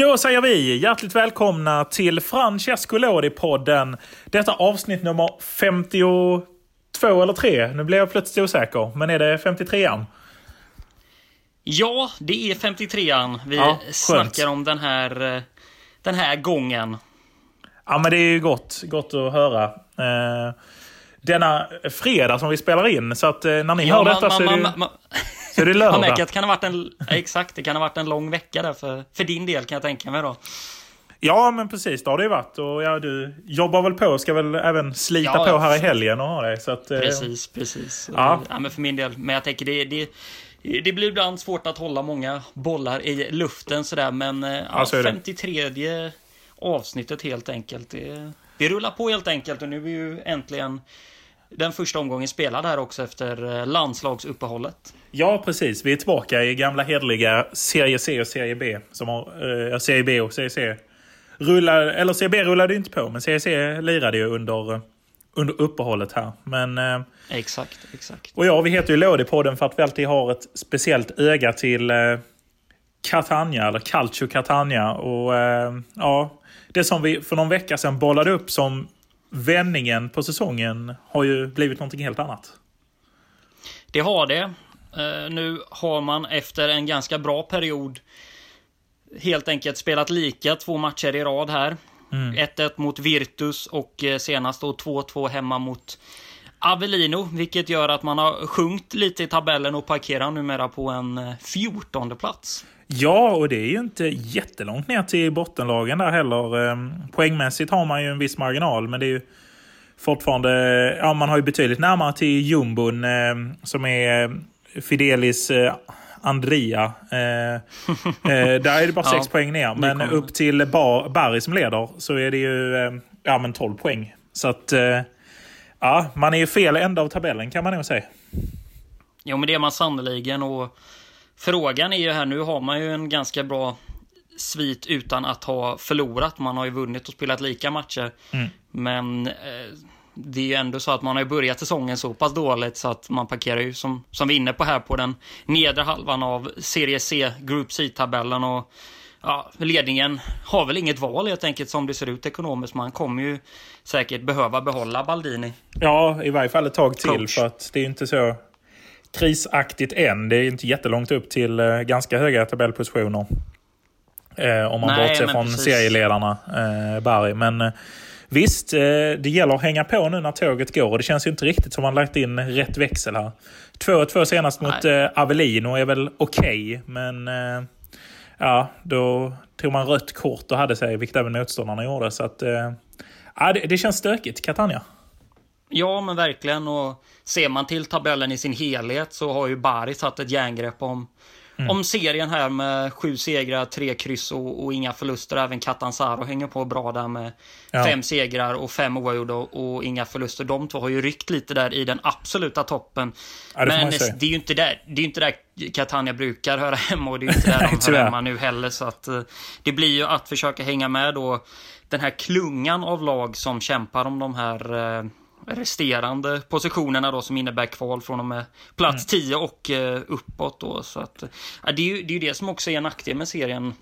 Då säger vi hjärtligt välkomna till Francesco Lodi-podden. Detta avsnitt nummer 52 eller 3. Nu blev jag plötsligt osäker. Men är det 53an? Ja, det är 53an vi ja, snackar om den här, den här gången. Ja, men det är ju gott, gott att höra. Eh, denna fredag som vi spelar in. Så att eh, när ni ja, hör man, detta man, så, är det, man, så är det lördag. Att det kan ha varit en, exakt, det kan ha varit en lång vecka där för, för din del kan jag tänka mig då. Ja, men precis. Det har det ju varit. Och ja, du jobbar väl på och ska väl även slita ja, på här i helgen och ha det. Så att, eh, precis, precis. Ja. ja. men för min del. Men jag tänker det, det, det blir ibland svårt att hålla många bollar i luften sådär. Men eh, ja, ja 53 avsnittet helt enkelt. Det, det rullar på helt enkelt och nu är ju äntligen den första omgången spelad här också efter eh, landslagsuppehållet. Ja, precis. Vi är tillbaka i gamla hederliga Serie C och Serie B. Som har, eh, Serie B och Serie C. Rullar, eller Serie B rullade ju inte på, men Serie C lirade ju under, under uppehållet här. Men, eh, exakt, exakt. Och ja, vi heter ju Lådipodden för att vi alltid har ett speciellt öga till eh, Catania, eller Calcio Catania. Och eh, ja, det som vi för någon vecka sedan bollade upp som vändningen på säsongen har ju blivit någonting helt annat. Det har det. Uh, nu har man efter en ganska bra period helt enkelt spelat lika två matcher i rad här. 1-1 mm. mot Virtus och uh, senast då 2-2 hemma mot Avellino, vilket gör att man har sjunkit lite i tabellen och parkerar numera på en 14 eh, plats. Ja, och det är ju inte jättelångt ner till bottenlagen där heller. Ehm, poängmässigt har man ju en viss marginal, men det är ju fortfarande... Ja, man har ju betydligt närmare till jumbon ehm, som är eh, Fidelis eh, Andria. Eh, där är det bara 6 ja, poäng ner. Men upp till Bar Barry som leder så är det ju ehm, ja, men 12 poäng. Så att... Ja, man är ju fel ända av tabellen kan man nog säga. Jo, men det är man sannoliken. Och Frågan är ju här, nu har man ju en ganska bra svit utan att ha förlorat. Man har ju vunnit och spelat lika matcher. Mm. Men eh, det är ju ändå så att man har börjat säsongen så pass dåligt så att man parkerar ju som, som vi är inne på här på den nedre halvan av Serie C Group C-tabellen. Och ja, ledningen har väl inget val helt enkelt som det ser ut ekonomiskt. Man kommer ju säkert behöva behålla Baldini. Ja, i varje fall ett tag till Coach. för att det är ju inte så krisaktigt än. Det är inte jättelångt upp till eh, ganska höga tabellpositioner. Eh, om man Nej, bortser från precis. serieledarna eh, Barry. Men eh, visst, det gäller att hänga på nu när tåget går. Det känns ju inte riktigt som man lagt in rätt växel här. 2-2 senast Nej. mot eh, Avellino är väl okej, okay, men ja, då tog man rött kort och hade sig, vilket även motståndarna gjorde. Så att, ja, det, det känns stökigt, Catania. Ja, men verkligen. Och ser man till tabellen i sin helhet så har ju Bari satt ett järngrepp om, mm. om serien här med sju segrar, tre kryss och, och inga förluster. Även Catanzaro hänger på bra där med ja. fem segrar och fem oavgjorda och, och, inga förluster. De två har ju ryckt lite där i den absoluta toppen. Ja, men det är ju inte där, det är inte där Catania brukar höra hemma och det är inte där de hör hemma nu heller. Så att, eh, det blir ju att försöka hänga med då den här klungan av lag som kämpar om de här eh, resterande positionerna då som innebär kval från och med plats 10 mm. och eh, uppåt då. Så att, ja, det, är ju, det är ju det som också är en nackdel med serien.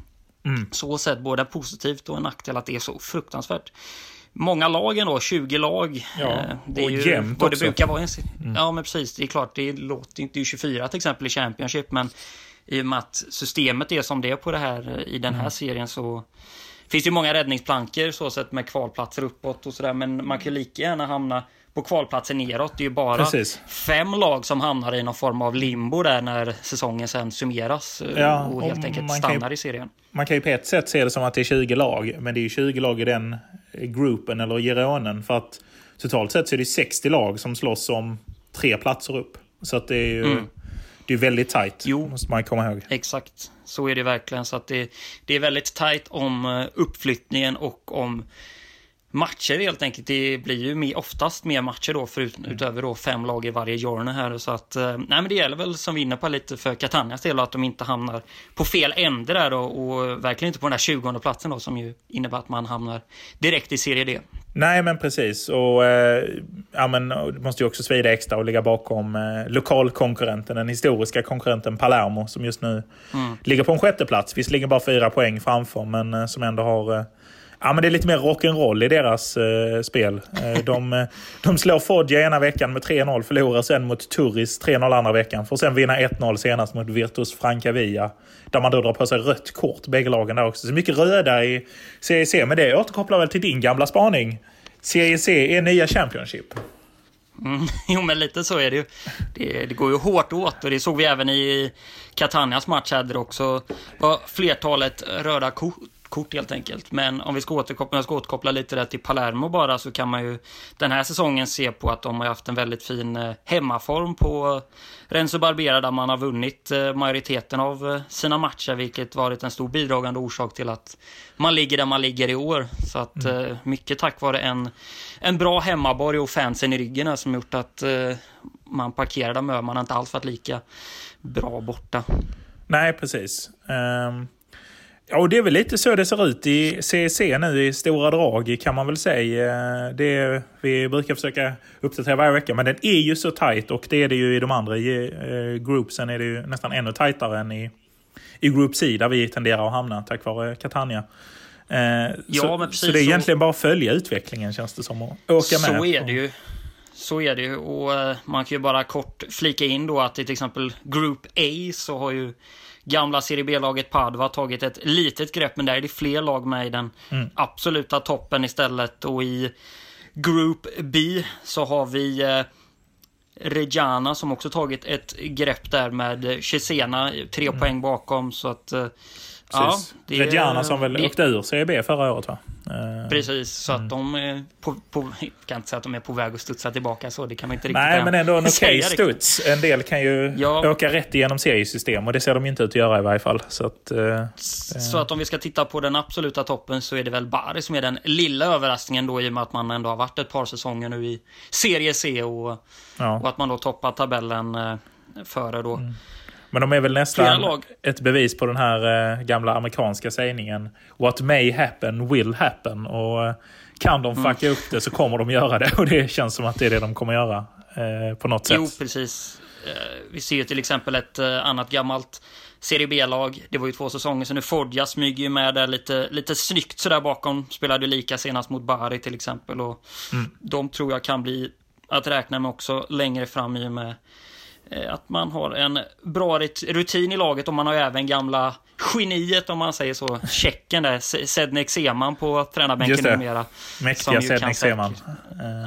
Mm. Så sett både positivt och en nackdel att det är så fruktansvärt många lag ändå, 20 lag. Ja, eh, det är och ju jämnt också. Det brukar vara mm. Ja, men precis. Det är klart, det låter inte 24 till exempel i Championship, men i och med att systemet är som det är på det här i den här mm. serien så finns ju många räddningsplankor så sett med kvalplatser uppåt och sådär. Men man kan ju lika gärna hamna på kvalplatser neråt. Det är ju bara Precis. fem lag som hamnar i någon form av limbo där när säsongen sen summeras eh, ja, och helt och enkelt stannar ju, i serien. Man kan ju på ett sätt se det som att det är 20 lag, men det är ju 20 lag i den gruppen eller gironen. För att totalt sett så är det 60 lag som slåss om tre platser upp. Så att det är ju mm. det är väldigt tajt, jo, måste man komma ihåg. Exakt, så är det verkligen. Så att det, det är väldigt tajt om eh, uppflyttningen och om matcher helt enkelt. Det blir ju mer, oftast mer matcher då, förut, mm. utöver då fem lag i varje journey här. Så att, nej men det gäller väl som vi inne på lite för Catanias del att de inte hamnar på fel ände där då, och verkligen inte på den där 20 platsen då som ju innebär att man hamnar direkt i Serie D. Nej, men precis. Och eh, ja, men, det måste ju också svida extra och ligga bakom eh, lokalkonkurrenten, den historiska konkurrenten Palermo som just nu mm. ligger på en sjätteplats. Visserligen bara fyra poäng framför, men eh, som ändå har eh, Ja, men det är lite mer rock'n'roll i deras eh, spel. Eh, de, eh, de slår Foggia ena veckan med 3-0, förlorar sen mot Turris 3-0 andra veckan. Får sen vinna 1-0 senast mot Virtus Francavilla. Där man då drar på sig rött kort, bägge lagen där också. Så mycket röda i CEC, men det återkopplar väl till din gamla spaning. CEC är nya Championship. Mm, jo, men lite så är det ju. Det, det, går ju hårt åt och det såg vi även i Catanias match här där också var flertalet röda kort kort helt enkelt. Men om vi ska återkoppla, ska återkoppla lite där till Palermo bara så kan man ju den här säsongen se på att de har haft en väldigt fin eh, hemmaform på Renzo Barbera där man har vunnit eh, majoriteten av eh, sina matcher vilket varit en stor bidragande orsak till att man ligger där man ligger i år. Så att mm. mycket tack vare en, en bra hemmaborg och fansen i ryggen som gjort att man parkerar där man har inte alls varit lika bra borta. Nej, precis. Um... Ja, och det är väl lite så det ser ut i CEC nu i stora drag kan man väl säga. Det vi brukar försöka uppdatera varje vecka, men den är ju så tight och det är det ju i de andra eh, groupsen är det ju nästan ännu tajtare än i, i Group C där vi tenderar att hamna tack vare Catania. Eh, ja, så, men precis, så det är egentligen bara att följa utvecklingen känns det som och åka så med. Så är det ju. Så är det ju och eh, man kan ju bara kort flika in då att i till exempel Group A så har ju gamla Serie B-laget Padova tagit ett litet grepp, men där är det fler lag med i den mm. absoluta toppen istället. Och i Group B så har vi eh, Reggiana som också tagit ett grepp där med Cesena, tre mm. poäng bakom. Så att eh, Ja, det, Reggiana som väl det, åkte ur CB förra året va? Eh, Precis, så mm. att de är på, på, kan inte säga att de är på väg att studsa tillbaka så, det kan man inte riktigt Nej, men ändå en okej okay studs. En del kan ju ja. åka rätt igenom seriesystem och det ser de inte ut att göra i varje fall. Så att, eh, så att om vi ska titta på den absoluta toppen så är det väl Bari som är den lilla överraskningen då i och med att man ändå har varit ett par säsonger nu i Serie C och, ja. och att man då toppar tabellen eh, före då. Mm. Men de är väl nästan ett bevis på den här eh, gamla amerikanska sägningen What may happen will happen. Och eh, kan de fucka mm. upp det så kommer de göra det. Och det känns som att det är det de kommer göra. Eh, på något sätt. Jo, precis. Vi ser ju till exempel ett annat gammalt Serie B-lag. Det var ju två säsonger sedan nu. Fodja smyger ju med där lite, lite snyggt sådär bakom. Spelade lika senast mot Bari till exempel. Och mm. De tror jag kan bli att räkna med också längre fram i och med att man har en bra rutin i laget och man har även gamla geniet om man säger så, Tjecken där, Sednek Seman på tränarbänken numera. Mäktiga Sednek Seman.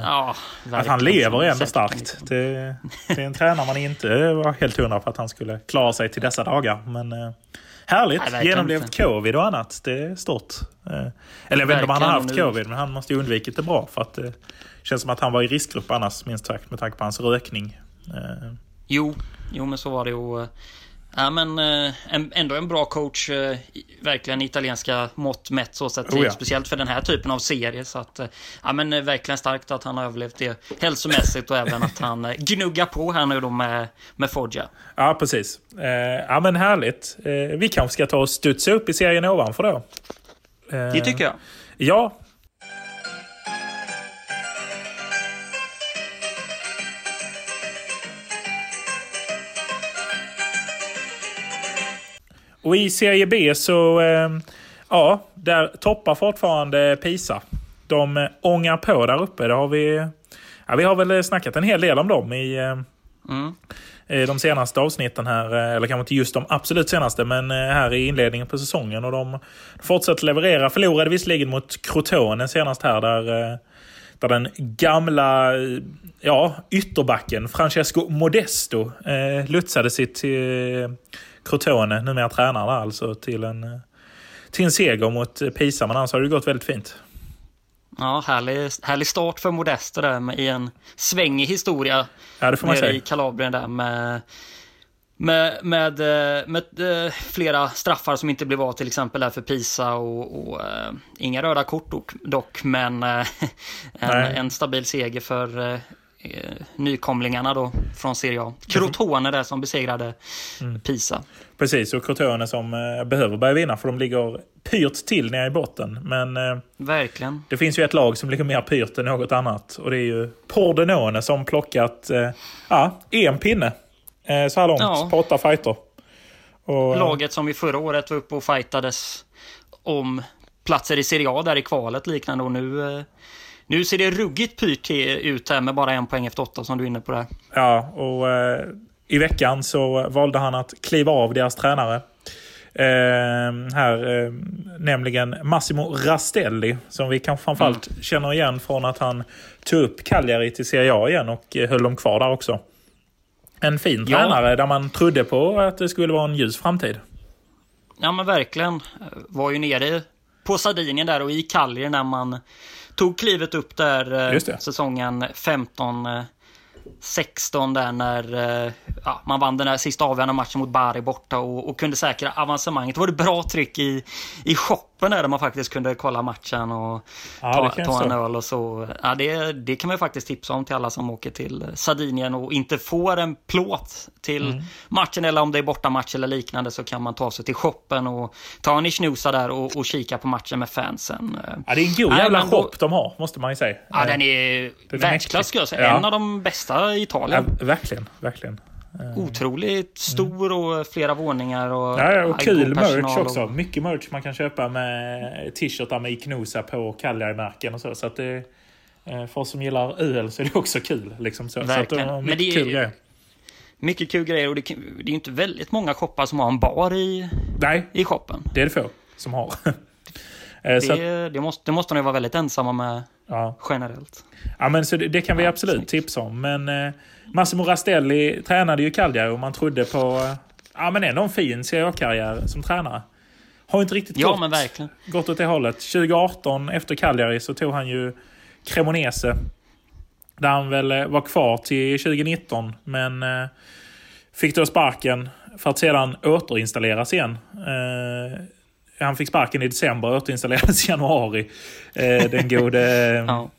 Ja, att han lever är ändå starkt. Det, det är en tränare man inte var helt hundra på att han skulle klara sig till dessa dagar. Men eh, härligt, Nej, genomlevt covid och annat. Det är stort. Eh, eller jag vet inte om han har haft covid, men han måste ju undvikit det bra. För att det känns som att han var i riskgrupp annars, minst sagt, med tanke på hans rökning. Jo, jo men så var det. Och, ja, men, eh, ändå en bra coach, eh, verkligen italienska mått mätt så sätt, oh ja. speciellt för den här typen av serie. Så att, ja, men, verkligen starkt att han har överlevt det hälsomässigt och även att han gnuggar på här nu då med, med Foggia. Ja, precis. Eh, ja, men härligt. Eh, vi kanske ska ta och studsa upp i serien ovanför då. Eh, det tycker jag. Ja, Och i Serie B så, eh, ja, där toppar fortfarande Pisa. De ångar på där uppe. Det har vi, ja, vi har väl snackat en hel del om dem i eh, mm. de senaste avsnitten här. Eh, eller kanske inte just de absolut senaste, men här i inledningen på säsongen. Och de fortsätter leverera. Förlorade visserligen mot Crotone senast här, där, där den gamla ja, ytterbacken Francesco Modesto eh, lutsade sitt eh, Crotone, numera tränare alltså, till en, till en seger mot Pisa. Men annars har det gått väldigt fint. Ja, härlig, härlig start för Modesto där med, i en svängig historia. Ja, det får man säga. i Kalabrien där med med, med, eh, med, med, eh, flera straffar som inte blev av till exempel där för Pisa och, och inga röda kort dock, dock men en, en, stabil seger för nykomlingarna då från Serie A. Crotone där som besegrade mm. Pisa. Precis, och Crotone som behöver börja vinna för de ligger pyrt till nere i botten. Men Verkligen. det finns ju ett lag som ligger mer pyrt än något annat och det är ju Pordenone som plockat ja, en pinne Eh, så här långt ja. på åtta fighter. Och, Laget som vi förra året var uppe och fightades om platser i Serie A där i kvalet liknande och nu eh, nu ser det ruggigt pyrt ut här med bara en poäng efter åtta som du är inne på där. Ja, och eh, i veckan så valde han att kliva av deras tränare. Eh, här, eh, nämligen Massimo Rastelli, som vi kanske framförallt mm. känner igen från att han tog upp Cagliari till Serie A igen och eh, höll dem kvar där också en fin ja. tränare där man trodde på att det skulle vara en ljus framtid. Ja men verkligen. Var ju nere på Sardinien där och i Cagliari när man tog klivet upp där eh, säsongen 15 16 där när eh, ja, man vann den där sista avgörande matchen mot Bari borta och, och kunde säkra avancemanget. Det var det bra tryck i, i shoppen där, där man faktiskt kunde kolla matchen och ja, ta, ta en öl och så. Ja, det, det kan man faktiskt tipsa om till alla som åker till Sardinien och inte får en plåt till mm. matchen eller om det är bortamatch eller liknande så kan man ta sig till shoppen och ta en schnusa där och, och kika på matchen med fansen. Ja, det är en god jävla shop de har, måste man ju säga. Ja, den är världsklass skulle jag säga. En av de bästa i Italien. Ja, verkligen, verkligen. Eh, Otroligt stor och flera våningar. Och, ja, och kul merch också. Och... Mycket merch man kan köpa med t-shirtar med Iknosa på och Cagliari-märken och så. Så att det, eh, för oss som gillar öl så är det också kul. Liksom så. Verkligen. Så att det är mycket kul grejer. Mycket kul grejer och det, det är inte väldigt många shoppar som har en bar i, Nej, i shoppen. det är det få som har. Eh, det, det, måste, det måste de vara väldigt ensamma med ja. generellt. Ja, men så det, det kan vi ja, absolut snyggt. tipsa om. Men eh, Massimo Rastelli tränade ju Cagliari och man trodde på eh, ja, men ändå en fin Serie A-karriär som tränare. Har inte riktigt ja, gått, men verkligen. gått åt det hållet. 2018 efter Cagliari så tog han ju Cremonese. Där han väl eh, var kvar till 2019 men eh, fick då sparken för att sedan återinstalleras igen. Eh, han fick sparken i december och återinstallerades i januari. Eh, den gode... ja.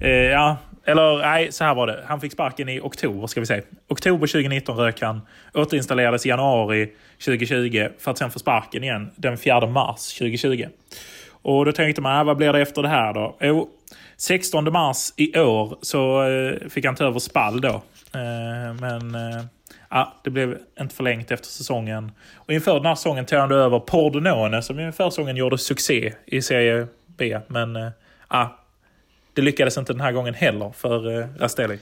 Eh, ja. Eller nej, så här var det. Han fick sparken i oktober, ska vi säga. Oktober 2019 rök han. Återinstallerades i januari 2020 för att sen få sparken igen den 4 mars 2020. Och då tänkte man, vad blir det efter det här då? Jo, 16 mars i år så eh, fick han ta över Spall då. Eh, men eh, ja, det blev inte förlängt efter säsongen. Och inför den här säsongen tog han då över Pordenone som i säsongen gjorde succé i Serie B. Men ah. ja, det lyckades inte den här gången heller för eh, Rastelli.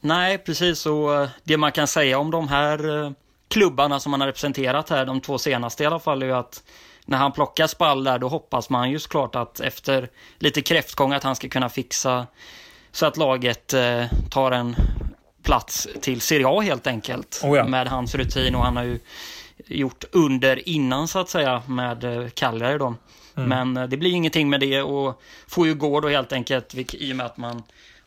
Nej, precis. Och eh, det man kan säga om de här klubbarna som han har representerat här, de två senaste i alla fall, är ju att när han plockar spall där, då hoppas man ju såklart att efter lite kräftgång att han ska kunna fixa så att laget eh, tar en plats till Serie A helt enkelt. Oh ja. Med hans rutin och han har ju gjort under innan så att säga med eh, Cagliari då. Mm. Men eh, det blir ingenting med det och får ju gå då helt enkelt i och med att man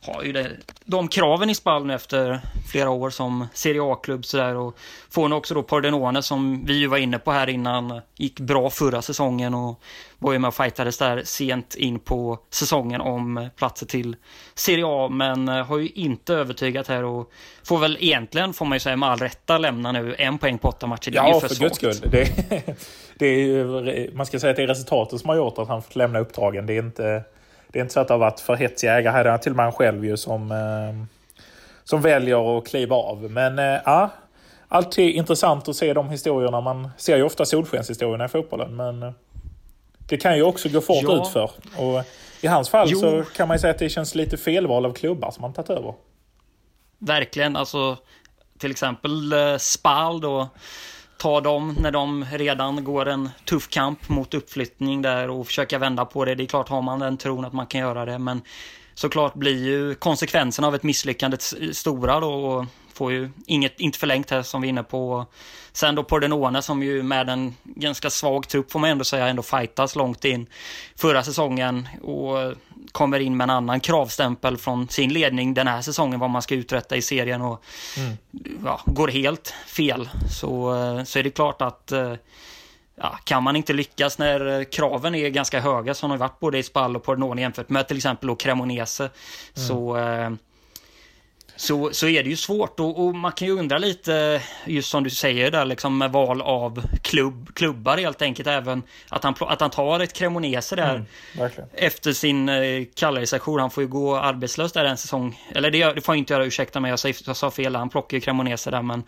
har ju det, de kraven i Spal nu efter flera år som Serie A-klubb sådär och får nu också då Pordenone som vi ju var inne på här innan gick bra förra säsongen och var ju med och fightades där sent in på säsongen om platser till Serie A men eh, har ju inte övertygat här och får väl egentligen, får man ju säga med all rätta, lämna nu en poäng på åtta matcher. Det ja, är ju för, för guds skull. Det, det är ju, man ska säga att det är resultatet som har gjort att han fått lämna uppdragen. Det är inte det är inte så att det har varit för hetsiga ägare. Det är till och med han själv ju som, eh, som väljer att kliva av. Men eh, ja, alltid intressant att se de historierna. Man ser ju ofta solskenshistorierna i fotbollen. Men eh, det kan ju också gå fort ja. utför. Och I hans fall jo. så kan man ju säga att det känns lite felval av klubbar som han tagit över. Verkligen. Alltså till exempel Spal då ta dem när de redan går en tuff kamp mot uppflyttning där och försöka vända på det. Det är klart, har man den tron att man kan göra det, men såklart blir ju konsekvenserna av ett misslyckande stora då. Och får ju inget, inte förlängt här som vi är inne på. Sen då Pordenone som ju med en ganska svag trupp får man ändå säga ändå fightas långt in förra säsongen och kommer in med en annan kravstämpel från sin ledning den här säsongen vad man ska uträtta i serien och mm. ja, går helt fel så, så är det klart att ja, kan man inte lyckas när kraven är ganska höga som har varit både i Spall och Pordenone jämfört med till exempel Cremonese mm. så så, så är det ju svårt och, och, man kan ju undra lite, just som du säger där, liksom med val av klubb, klubbar helt enkelt. Även att han, att han tar ett Cremonese där mm, efter sin eh, Cagliari-session. Han får ju gå arbetslös där en säsong. Eller det, det får jag inte göra, ursäkta mig, jag, jag sa fel. Han plockar ju Cremonese där, men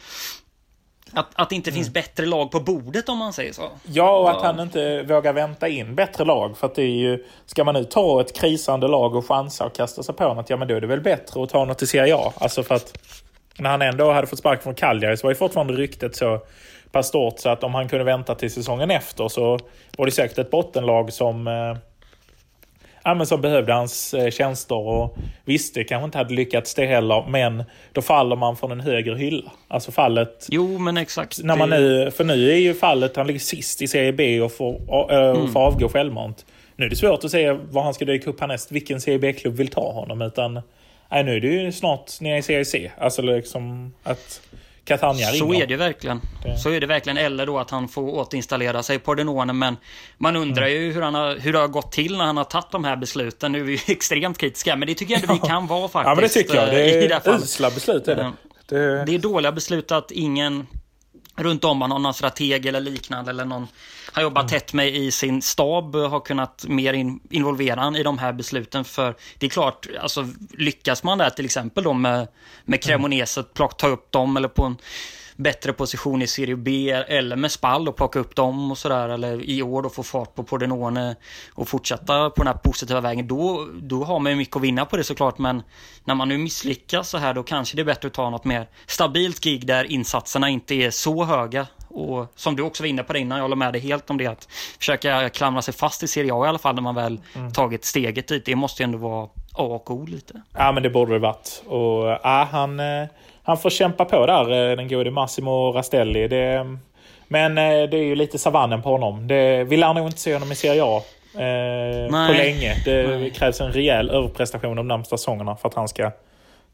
att, att det inte finns mm. bättre lag på bordet om man säger så. Ja, och att han inte vågar vänta in bättre lag. För att det är ju, ska man nu ta ett krisande lag och chansa och kasta sig på något, ja men då är det väl bättre att ta något i Serie A. Alltså för att när han ändå hade fått spark från Cagliari så var ju fortfarande ryktet så pass stort så att om han kunde vänta till säsongen efter så var det säkert ett bottenlag som eh, ja, men som behövde hans eh, tjänster och visste kanske inte hade lyckats det heller. Men då faller man från en högre hylla. Alltså fallet... Jo, men exakt. När man nu, för nu är ju fallet, han ligger sist i Serie B och får, och, mm. får avgå självmant. Nu är det svårt att se var han ska dyka upp härnäst, vilken Serie B-klubb vill ta honom. Utan nej, nu är det ju snart nere i Serie C. Alltså liksom att... Catania Så är det verkligen. Det. Så är det verkligen. Eller då att han får återinstallera sig på Denone. Men man undrar mm. ju hur, han har, hur det har gått till när han har tagit de här besluten. Nu är vi ju extremt kritiska, men det tycker jag ändå vi kan vara faktiskt. Ja, men det tycker jag. Det är usla beslut. Är det. det. det är dåliga beslut att ingen runt om har någon strateg eller liknande eller någon har jobbat mm. tätt med i sin stab har kunnat mer in, involvera han i de här besluten. För det är klart, alltså lyckas man där till exempel då med, med mm. plock, ta upp dem eller på en bättre position i Serie B eller med Spall och plocka upp dem och sådär. Eller i år då få fart på Pordenone och fortsätta på den här positiva vägen. Då, då har man ju mycket att vinna på det såklart. Men när man nu misslyckas så här då kanske det är bättre att ta något mer stabilt gig där insatserna inte är så höga. Och som du också var inne på det innan, jag håller med dig helt om det. Att försöka klamra sig fast i Serie A i alla fall när man väl mm. tagit steget dit. Det måste ju ändå vara A och O lite. Ja men det borde det varit. Och ja, han... Eh han får kämpa på där, eh, den gode Massimo Rastelli. Det, men eh, det är ju lite savannen på honom. Det, vi lär nog inte se honom i Serie A eh, på länge. Det Nej. krävs en rejäl överprestation de närmsta säsongerna för att han ska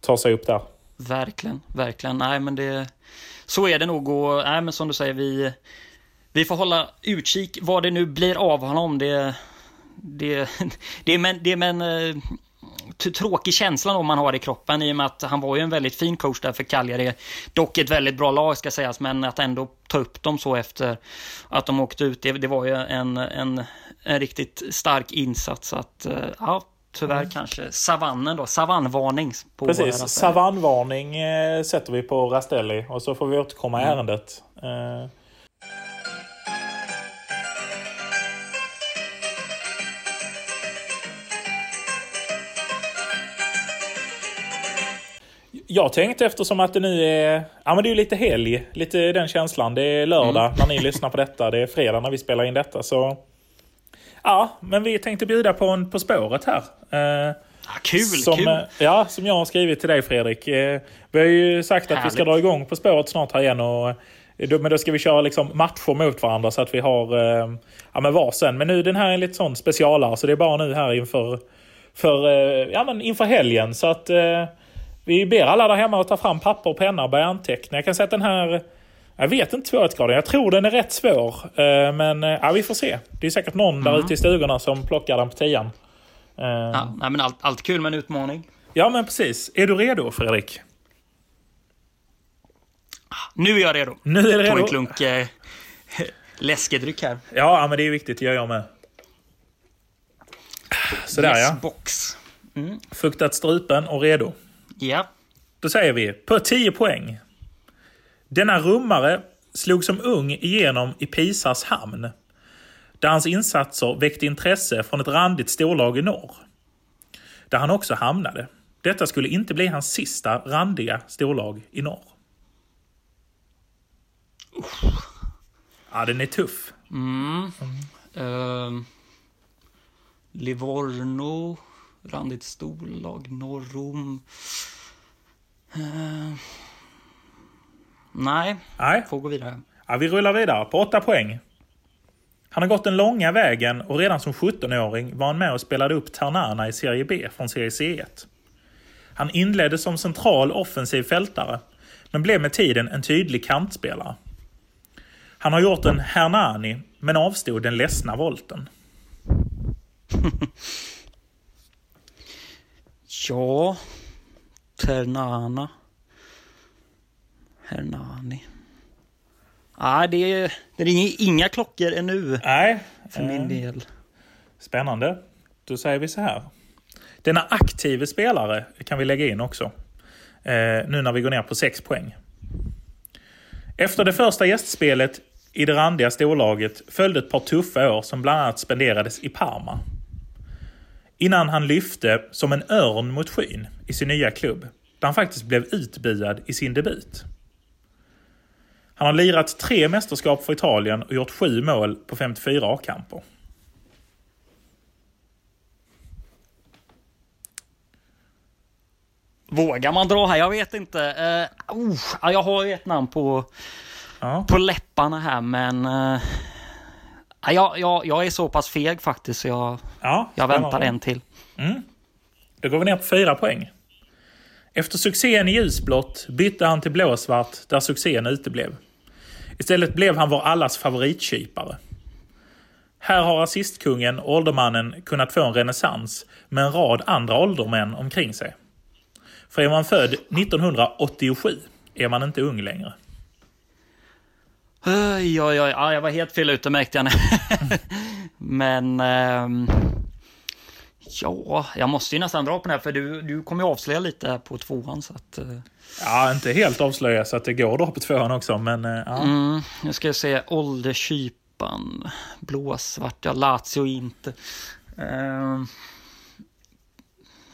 ta sig upp där. Verkligen, verkligen. Nej, men det, så är det nog. Och, nej, men som du säger, vi, vi får hålla utkik vad det nu blir av honom. Det, det, det, men, det men eh, tråkig känsla om man har i kroppen i och med att han var ju en väldigt fin coach där för Cagliari. Dock ett väldigt bra lag ska sägas, men att ändå ta upp dem så efter att de åkte ut, det, det var ju en, en, en riktigt stark insats. Att, eh, ja, tyvärr mm. kanske savannen då, savannvarning. På Precis, savannvarning eh, sätter vi på Rastelli och så får vi återkomma i mm. ärendet. Jag tänkte eftersom att det nu är, ja men det är lite helg, lite den känslan. Det är lördag mm. när ni lyssnar på detta, det är fredag när vi spelar in detta. Så ja, men vi tänkte bjuda på en På spåret här. Eh, kul, som, kul! Ja, som jag har skrivit till dig Fredrik. Eh, vi har ju sagt att Härligt. vi ska dra igång På spåret snart här igen. Och, eh, men då ska vi köra liksom matcher mot varandra så att vi har eh, ja, men varsin. Men nu den här är lite sån specialare så det är bara nu här inför, för, eh, ja, men inför helgen. Så att eh, vi ber alla där hemma att ta fram papper och penna och börja anteckna. Jag kan säga att den här... Jag vet inte svårighetsgraden. Jag tror den är rätt svår. Eh, men eh, ja, vi får se. Det är säkert någon mm. där ute i stugorna som plockar den på tian. Eh, ja, nej, men allt, allt kul med en utmaning. Ja, men precis. Är du redo, Fredrik? Nu är jag redo. Nu är du redo. En klunk eh, läskedryck här. Ja, men det är viktigt. Det gör jag med. Sådär yes, ja. box. Mm. Fuktat strupen och redo. Ja. Då säger vi på 10 poäng. Denna rummare slog som ung igenom i Pisas hamn. Där hans insatser väckte intresse från ett randigt storlag i norr. Där han också hamnade. Detta skulle inte bli hans sista randiga storlag i norr. Uff. Ja, den är tuff. Mm. mm. Uh, Livorno randigt storlag norr om... Uh, Nej, Nej. får gå vidare. Ja, vi rullar vidare på åtta poäng. Han har gått den långa vägen och redan som 17-åring var han med och spelade upp Ternana i Serie B från Serie C1. Han inledde som central offensiv fältare, men blev med tiden en tydlig kantspelare. Han har gjort en Hernani, men avstod den ledsna volten. ja, Ternana. Hernani. Nej, det, är, det ringer inga klockor ännu. Nej. För min del. Spännande. Då säger vi så här. Denna aktive spelare kan vi lägga in också. Eh, nu när vi går ner på 6 poäng. Efter det första gästspelet i det randiga storlaget följde ett par tuffa år som bland annat spenderades i Parma. Innan han lyfte som en örn mot skyn i sin nya klubb, där han faktiskt blev utbuad i sin debut. Han har lirat tre mästerskap för Italien och gjort sju mål på 54 A-kamper. Vågar man dra här? Jag vet inte. Uh, uh, jag har ett namn på, ja. på läpparna här, men... Uh, jag, jag, jag är så pass feg faktiskt, så jag, ja, jag väntar en till. Mm. Då går vi ner på fyra poäng. Efter succén i ljusblått bytte han till blåsvart, där succén uteblev. Istället blev han vår allas favoritkypare. Här har assistkungen, åldermannen, kunnat få en renässans med en rad andra åldermän omkring sig. För är man född 1987 är man inte ung längre. Oj, oj, oj. Ja, jag var helt fel ute märkte jag. Men... Ähm, ja, jag måste ju nästan dra på den här för du, du kommer ju avslöja lite på tvåan. Så att, äh... Ja, inte helt avslöja så att det går då på tvåan också. Men, äh, ja. mm, nu ska jag se. Ålderskypan. Blåsvart. Ja, Lazio inte. Äh,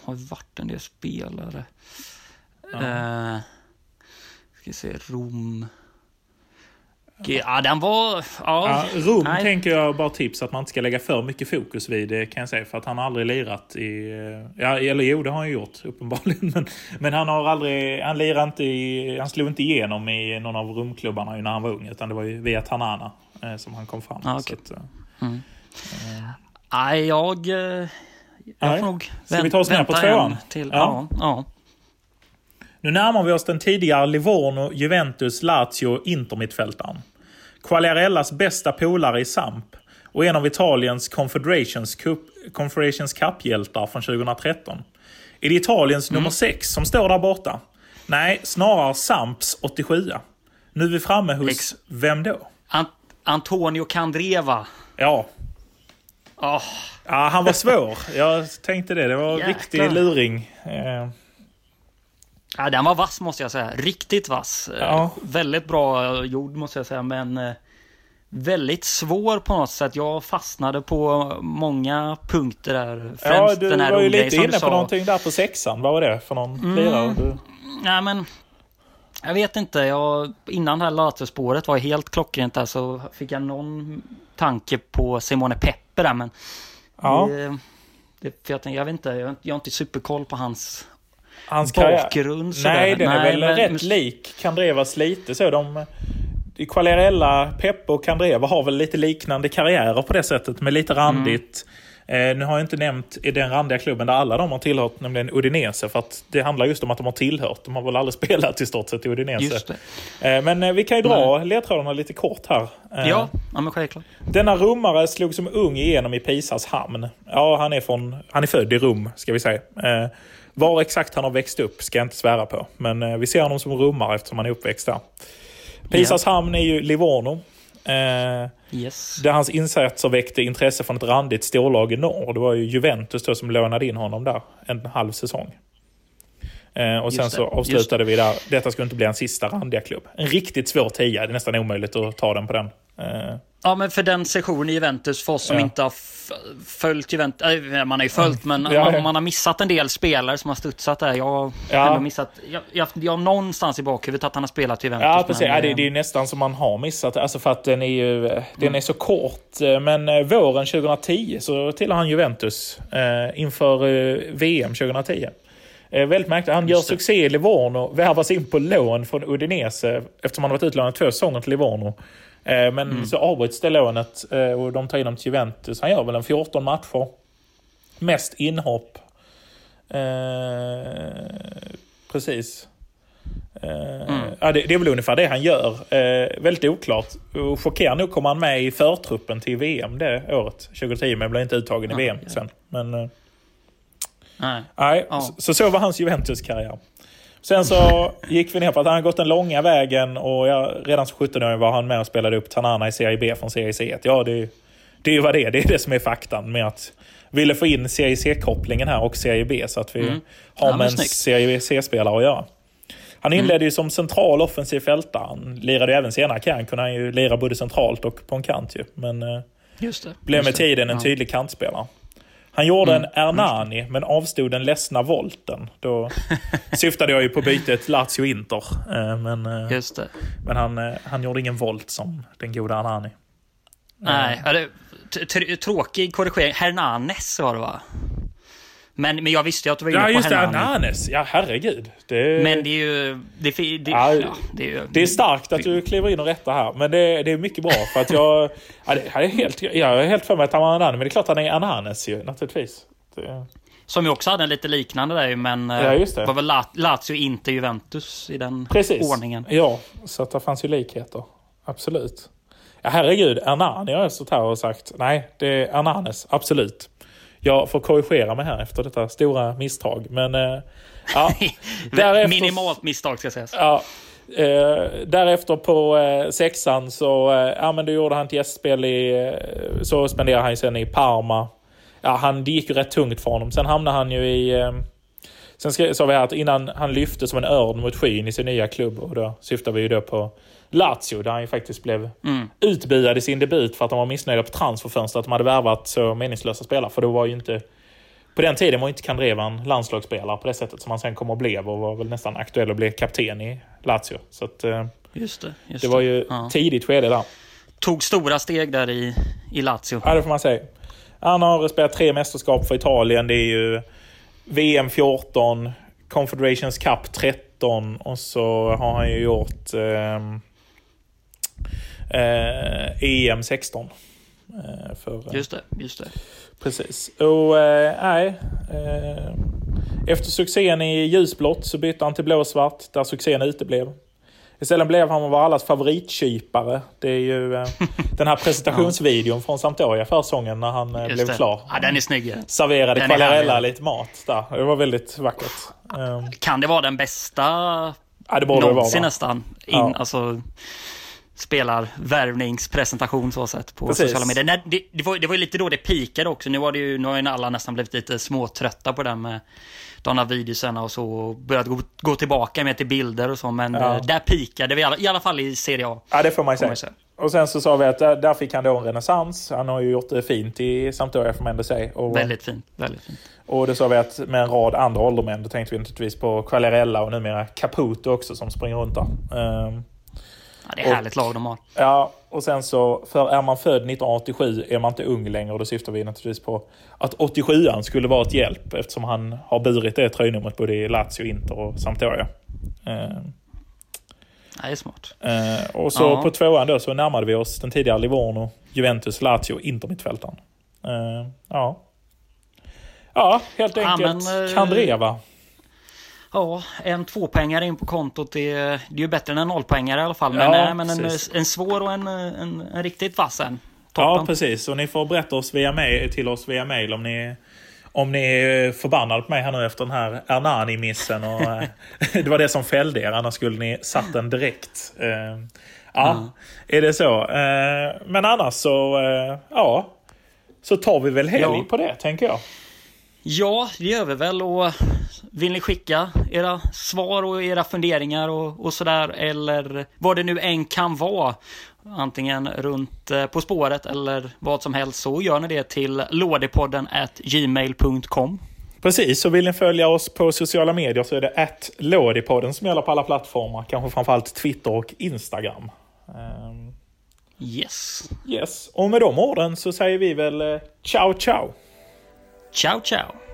har varit en del spelare. Ja. Uh, ska se, Rom. Ja, den var... Ja, ja Rom nej. tänker jag bara tips att man inte ska lägga för mycket fokus vid det kan jag säga. För att han har aldrig lirat i... Ja, eller jo, det har han gjort uppenbarligen. Men, men han har aldrig... Han lirade inte i... Han slog inte igenom i någon av Romklubbarna när han var ung. Utan det var ju via Tanana eh, som han kom fram. Ah, okay. så att, mm. eh. Nej, jag... Jag får nog Ska vi ta oss ner på tvåan? Till, ja. ja. ja. Nu närmar vi oss den tidigare Livorno, Juventus, Lazio, Inter-mittfältaren. Quagliarellas bästa polare i Samp och en av Italiens Confederations Cup, Confederations Cup-hjältar från 2013. Är det Italiens mm. nummer 6 som står där borta? Nej, snarare Samps 87. Nu är vi framme hos, Ex vem då? Ant Antonio Candreva. Ja. Oh. Ja, han var svår. Jag tänkte det. Det var en riktig luring. Eh. Ja, den var vass måste jag säga. Riktigt vass. Ja. Väldigt bra gjord måste jag säga, men eh, väldigt svår på något sätt. Jag fastnade på många punkter där. Främst ja, du den här var ju lite inne på någonting där på sexan. Vad var det för någon mm, lirare? Du... Nej, men jag vet inte. Jag, innan det här Lazio-spåret var helt klockrent där så fick jag någon tanke på Simone Peppe där, men ja. det, det, jag, jag vet inte, jag, jag har inte superkoll på hans hans bakgrund. Sådär. Nej, den är väl men, rätt men... lik Kandrevas lite så. De, Quagliarella, Peppe och Kandreva har väl lite liknande karriärer på det sättet med lite randigt. Mm. Eh, nu har jag inte nämnt i den randiga klubben där alla de har tillhört, nämligen Udinese. För att det handlar just om att de har tillhört. De har väl aldrig spelat i stort sett i Udinese. Eh, men eh, vi kan ju dra Nej. ledtrådarna lite kort här. Eh, ja, ja men självklart. Denna rummare slog som ung igenom i Pisas hamn. Ja, han är, från, han är född i Rum, ska vi säga. Var exakt han har växt upp ska jag inte svära på. Men eh, vi ser honom som rummare eftersom han är uppväxt där. Pisas yeah. hamn är ju Livorno. Eh, yes. Där hans insatser väckte intresse från ett randigt storlag i norr. Det var ju Juventus då som lånade in honom där en halv säsong. Eh, och sen så avslutade vi där. Detta skulle inte bli en sista randiga klubb. En riktigt svår tia. Det är nästan omöjligt att ta den på den. Eh, Ja, men för den sessionen i Juventus, för oss som ja. inte har följt Juventus, äh, man har ju följt, men ja, man, ja. man, har missat en del spelare som har studsat där. Jag har ja. missat, jag, jag, jag har någonstans i bakhuvudet att han har spelat i Juventus. Ja, precis. Men, ja, det, det, är nästan som man har missat, alltså för att den är ju, mm. den är så kort. Men eh, våren 2010 så tillhör han Juventus eh, inför eh, VM 2010. Eh, väldigt märkligt. Han gör succé i Livorno, värvas in på lån från Udinese eftersom han varit utlånad två säsonger till Livorno. Eh, men mm. så avbryts det lånet eh, och de tar in honom till Juventus. Han gör väl en 14 matcher. Mest inhopp. Eh, precis. Mm. Ja, det, det, är väl ungefär det han gör. Eh, väldigt oklart. Och chockerande nog kom han med i förtruppen till VM det året, 2010, men blev inte uttagen i VM sen. Men, eh, nej. nej ja. så, så var hans Juventus-karriär. Sen så gick vi ner på att han har gått den långa vägen och jag, redan som 17-åring var han med och spelade upp Tanana i Serie B från Serie C1. Ja, det, det är ju vad det är. Det är det som är faktan med att ville få in Serie C-kopplingen här och Serie B så att vi mm. har ja, med en Serie C-spelare att göra. Han inledde mm. ju som central offensiv fältare. Han lirade ju även senare kan kunde han ju lira både centralt och på en kant ju. Men eh, just det, blev med tiden en tydlig kantspelare. Han gjorde mm. en Ernani, men avstod den ledsna volten. Då syftade jag ju på bytet Lazio-Inter. Eh, men, eh, Just det. men han, han gjorde ingen volt som den goda Ernani. Nej, det, tråkig korrigering. Hernanes var det va? Men, men jag visste ju att du var inne ja, på just det. Ananes. Ja, herregud. Det... Men det är ju... Det, det, ja, ja, det, är, ju, det är starkt att du kliver in och rättar här. Men det, det är mycket bra. För att jag... Ja, det, jag, är helt, jag är helt för mig att han var Ananes. Men det är klart han är Ananes ju, naturligtvis. Det... Som ju också hade en lite liknande där men ja, just det. var väl Lazio inte Juventus i den Precis. ordningen. Ja, så att det fanns ju likheter. Absolut. Ja, herregud. Ernani har jag stått här och sagt. Nej, det är Ernanes. Absolut. Jag får korrigera mig här efter detta stora misstag. Men äh, ja, därefter, Minimalt misstag ska sägas. Ja, äh, därefter på äh, sexan så äh, ja, men då gjorde han ett gästspel i... så spenderade han sen i Parma. Ja, han, det gick ju rätt tungt för honom. Sen hamnade han ju i... Sen sa vi här att innan han lyfte som en örn mot skyn i sin nya klubb, och då syftar vi ju då på Lazio, där han ju faktiskt blev mm. utbuad i sin debut för att de var missnöjda på transferfönstret. Att de hade värvat så meningslösa spelare. För då var ju inte... På den tiden var inte Kandreva en landslagsspelare på det sättet som han sen kom och blev och var väl nästan aktuell att bli kapten i Lazio. Så att, eh, just det, just det var ju ja. tidigt skede där. Tog stora steg där i, i Lazio. Ja, det får man säga. Han har spelat tre mästerskap för Italien. Det är ju VM 14, Confederations Cup 13 och så har han ju gjort eh, eh, EM 16. Eh, för, just det, just det. Precis. Och eh, nej. Eh, efter succén i ljusblått så bytte han till blåsvart där succén uteblev. Istället blev han vår allas favoritkypare. Det är ju eh, den här presentationsvideon ja. från Sampdoria säsongen när han eh, blev det. klar. Ja, den är snygg. Serverade Quagliarella lite mat där. Det var väldigt vackert. Um, kan det vara den bästa ja, det någonsin det vara, nästan? In, ja. alltså, spelar värvningspresentation så sett på Precis. sociala medier. Nej, det, det, var, det var ju lite då det pikade också. Nu, var det ju, nu har ju alla nästan blivit lite småtrötta på det med de här videorna och så och börjat gå, gå tillbaka med till bilder och så. Men ja. Eh, där pikade vi i alla fall i Serie A. Ja, det får man ju säga. säga. Och sen så sa vi att där, där fick han då en renässans. Han har ju gjort det fint i Sampdoria får man ändå säga. Och, väldigt fint. Väldigt fint. Och då sa vi att med en rad andra åldermän, då tänkte vi naturligtvis på Quagliarella och numera Caputo också som springer runt där. Um, Ja, det är och, härligt lag de har. Ja, och sen så, för är man född 1987 är man inte ung längre och då syftar vi naturligtvis på att 87an skulle vara ett hjälp eftersom han har burit det tröjnumret både i Lazio, Inter och Sampdoria. Eh. det är smart. Eh, och så ja. på tvåan då så närmade vi oss den tidigare Livorno, Juventus, Lazio, Inter mittfältaren. Eh, ja. Ja, helt enkelt. Ja, men, eh, Kandreva. Ja, en tvåpoängare in på kontot, det, är, det är ju bättre än en nollpoängare i alla fall. Men, ja, men en, en svår och en, en, en riktigt vass en. Ja, precis. Och ni får berätta oss via mail, till oss via mail om ni, om ni är förbannade på mig här nu efter den här Ernani-missen. Och, eh, det var det som fällde er, annars skulle ni satt den direkt. Ja, mm. är det så. Men annars så, ja. Så tar vi väl helg ja. på det, tänker jag. Ja, det gör vi väl. Och vill ni skicka era svar och era funderingar och, och sådär, eller vad det nu än kan vara, antingen runt eh, På spåret eller vad som helst, så gör ni det till lådepodden at gmail.com. Precis, så vill ni följa oss på sociala medier så är det att lådipodden som gäller på alla plattformar, kanske framförallt Twitter och Instagram. Um... Yes. Yes, och med de orden så säger vi väl eh, ciao ciao. Ciao ciao.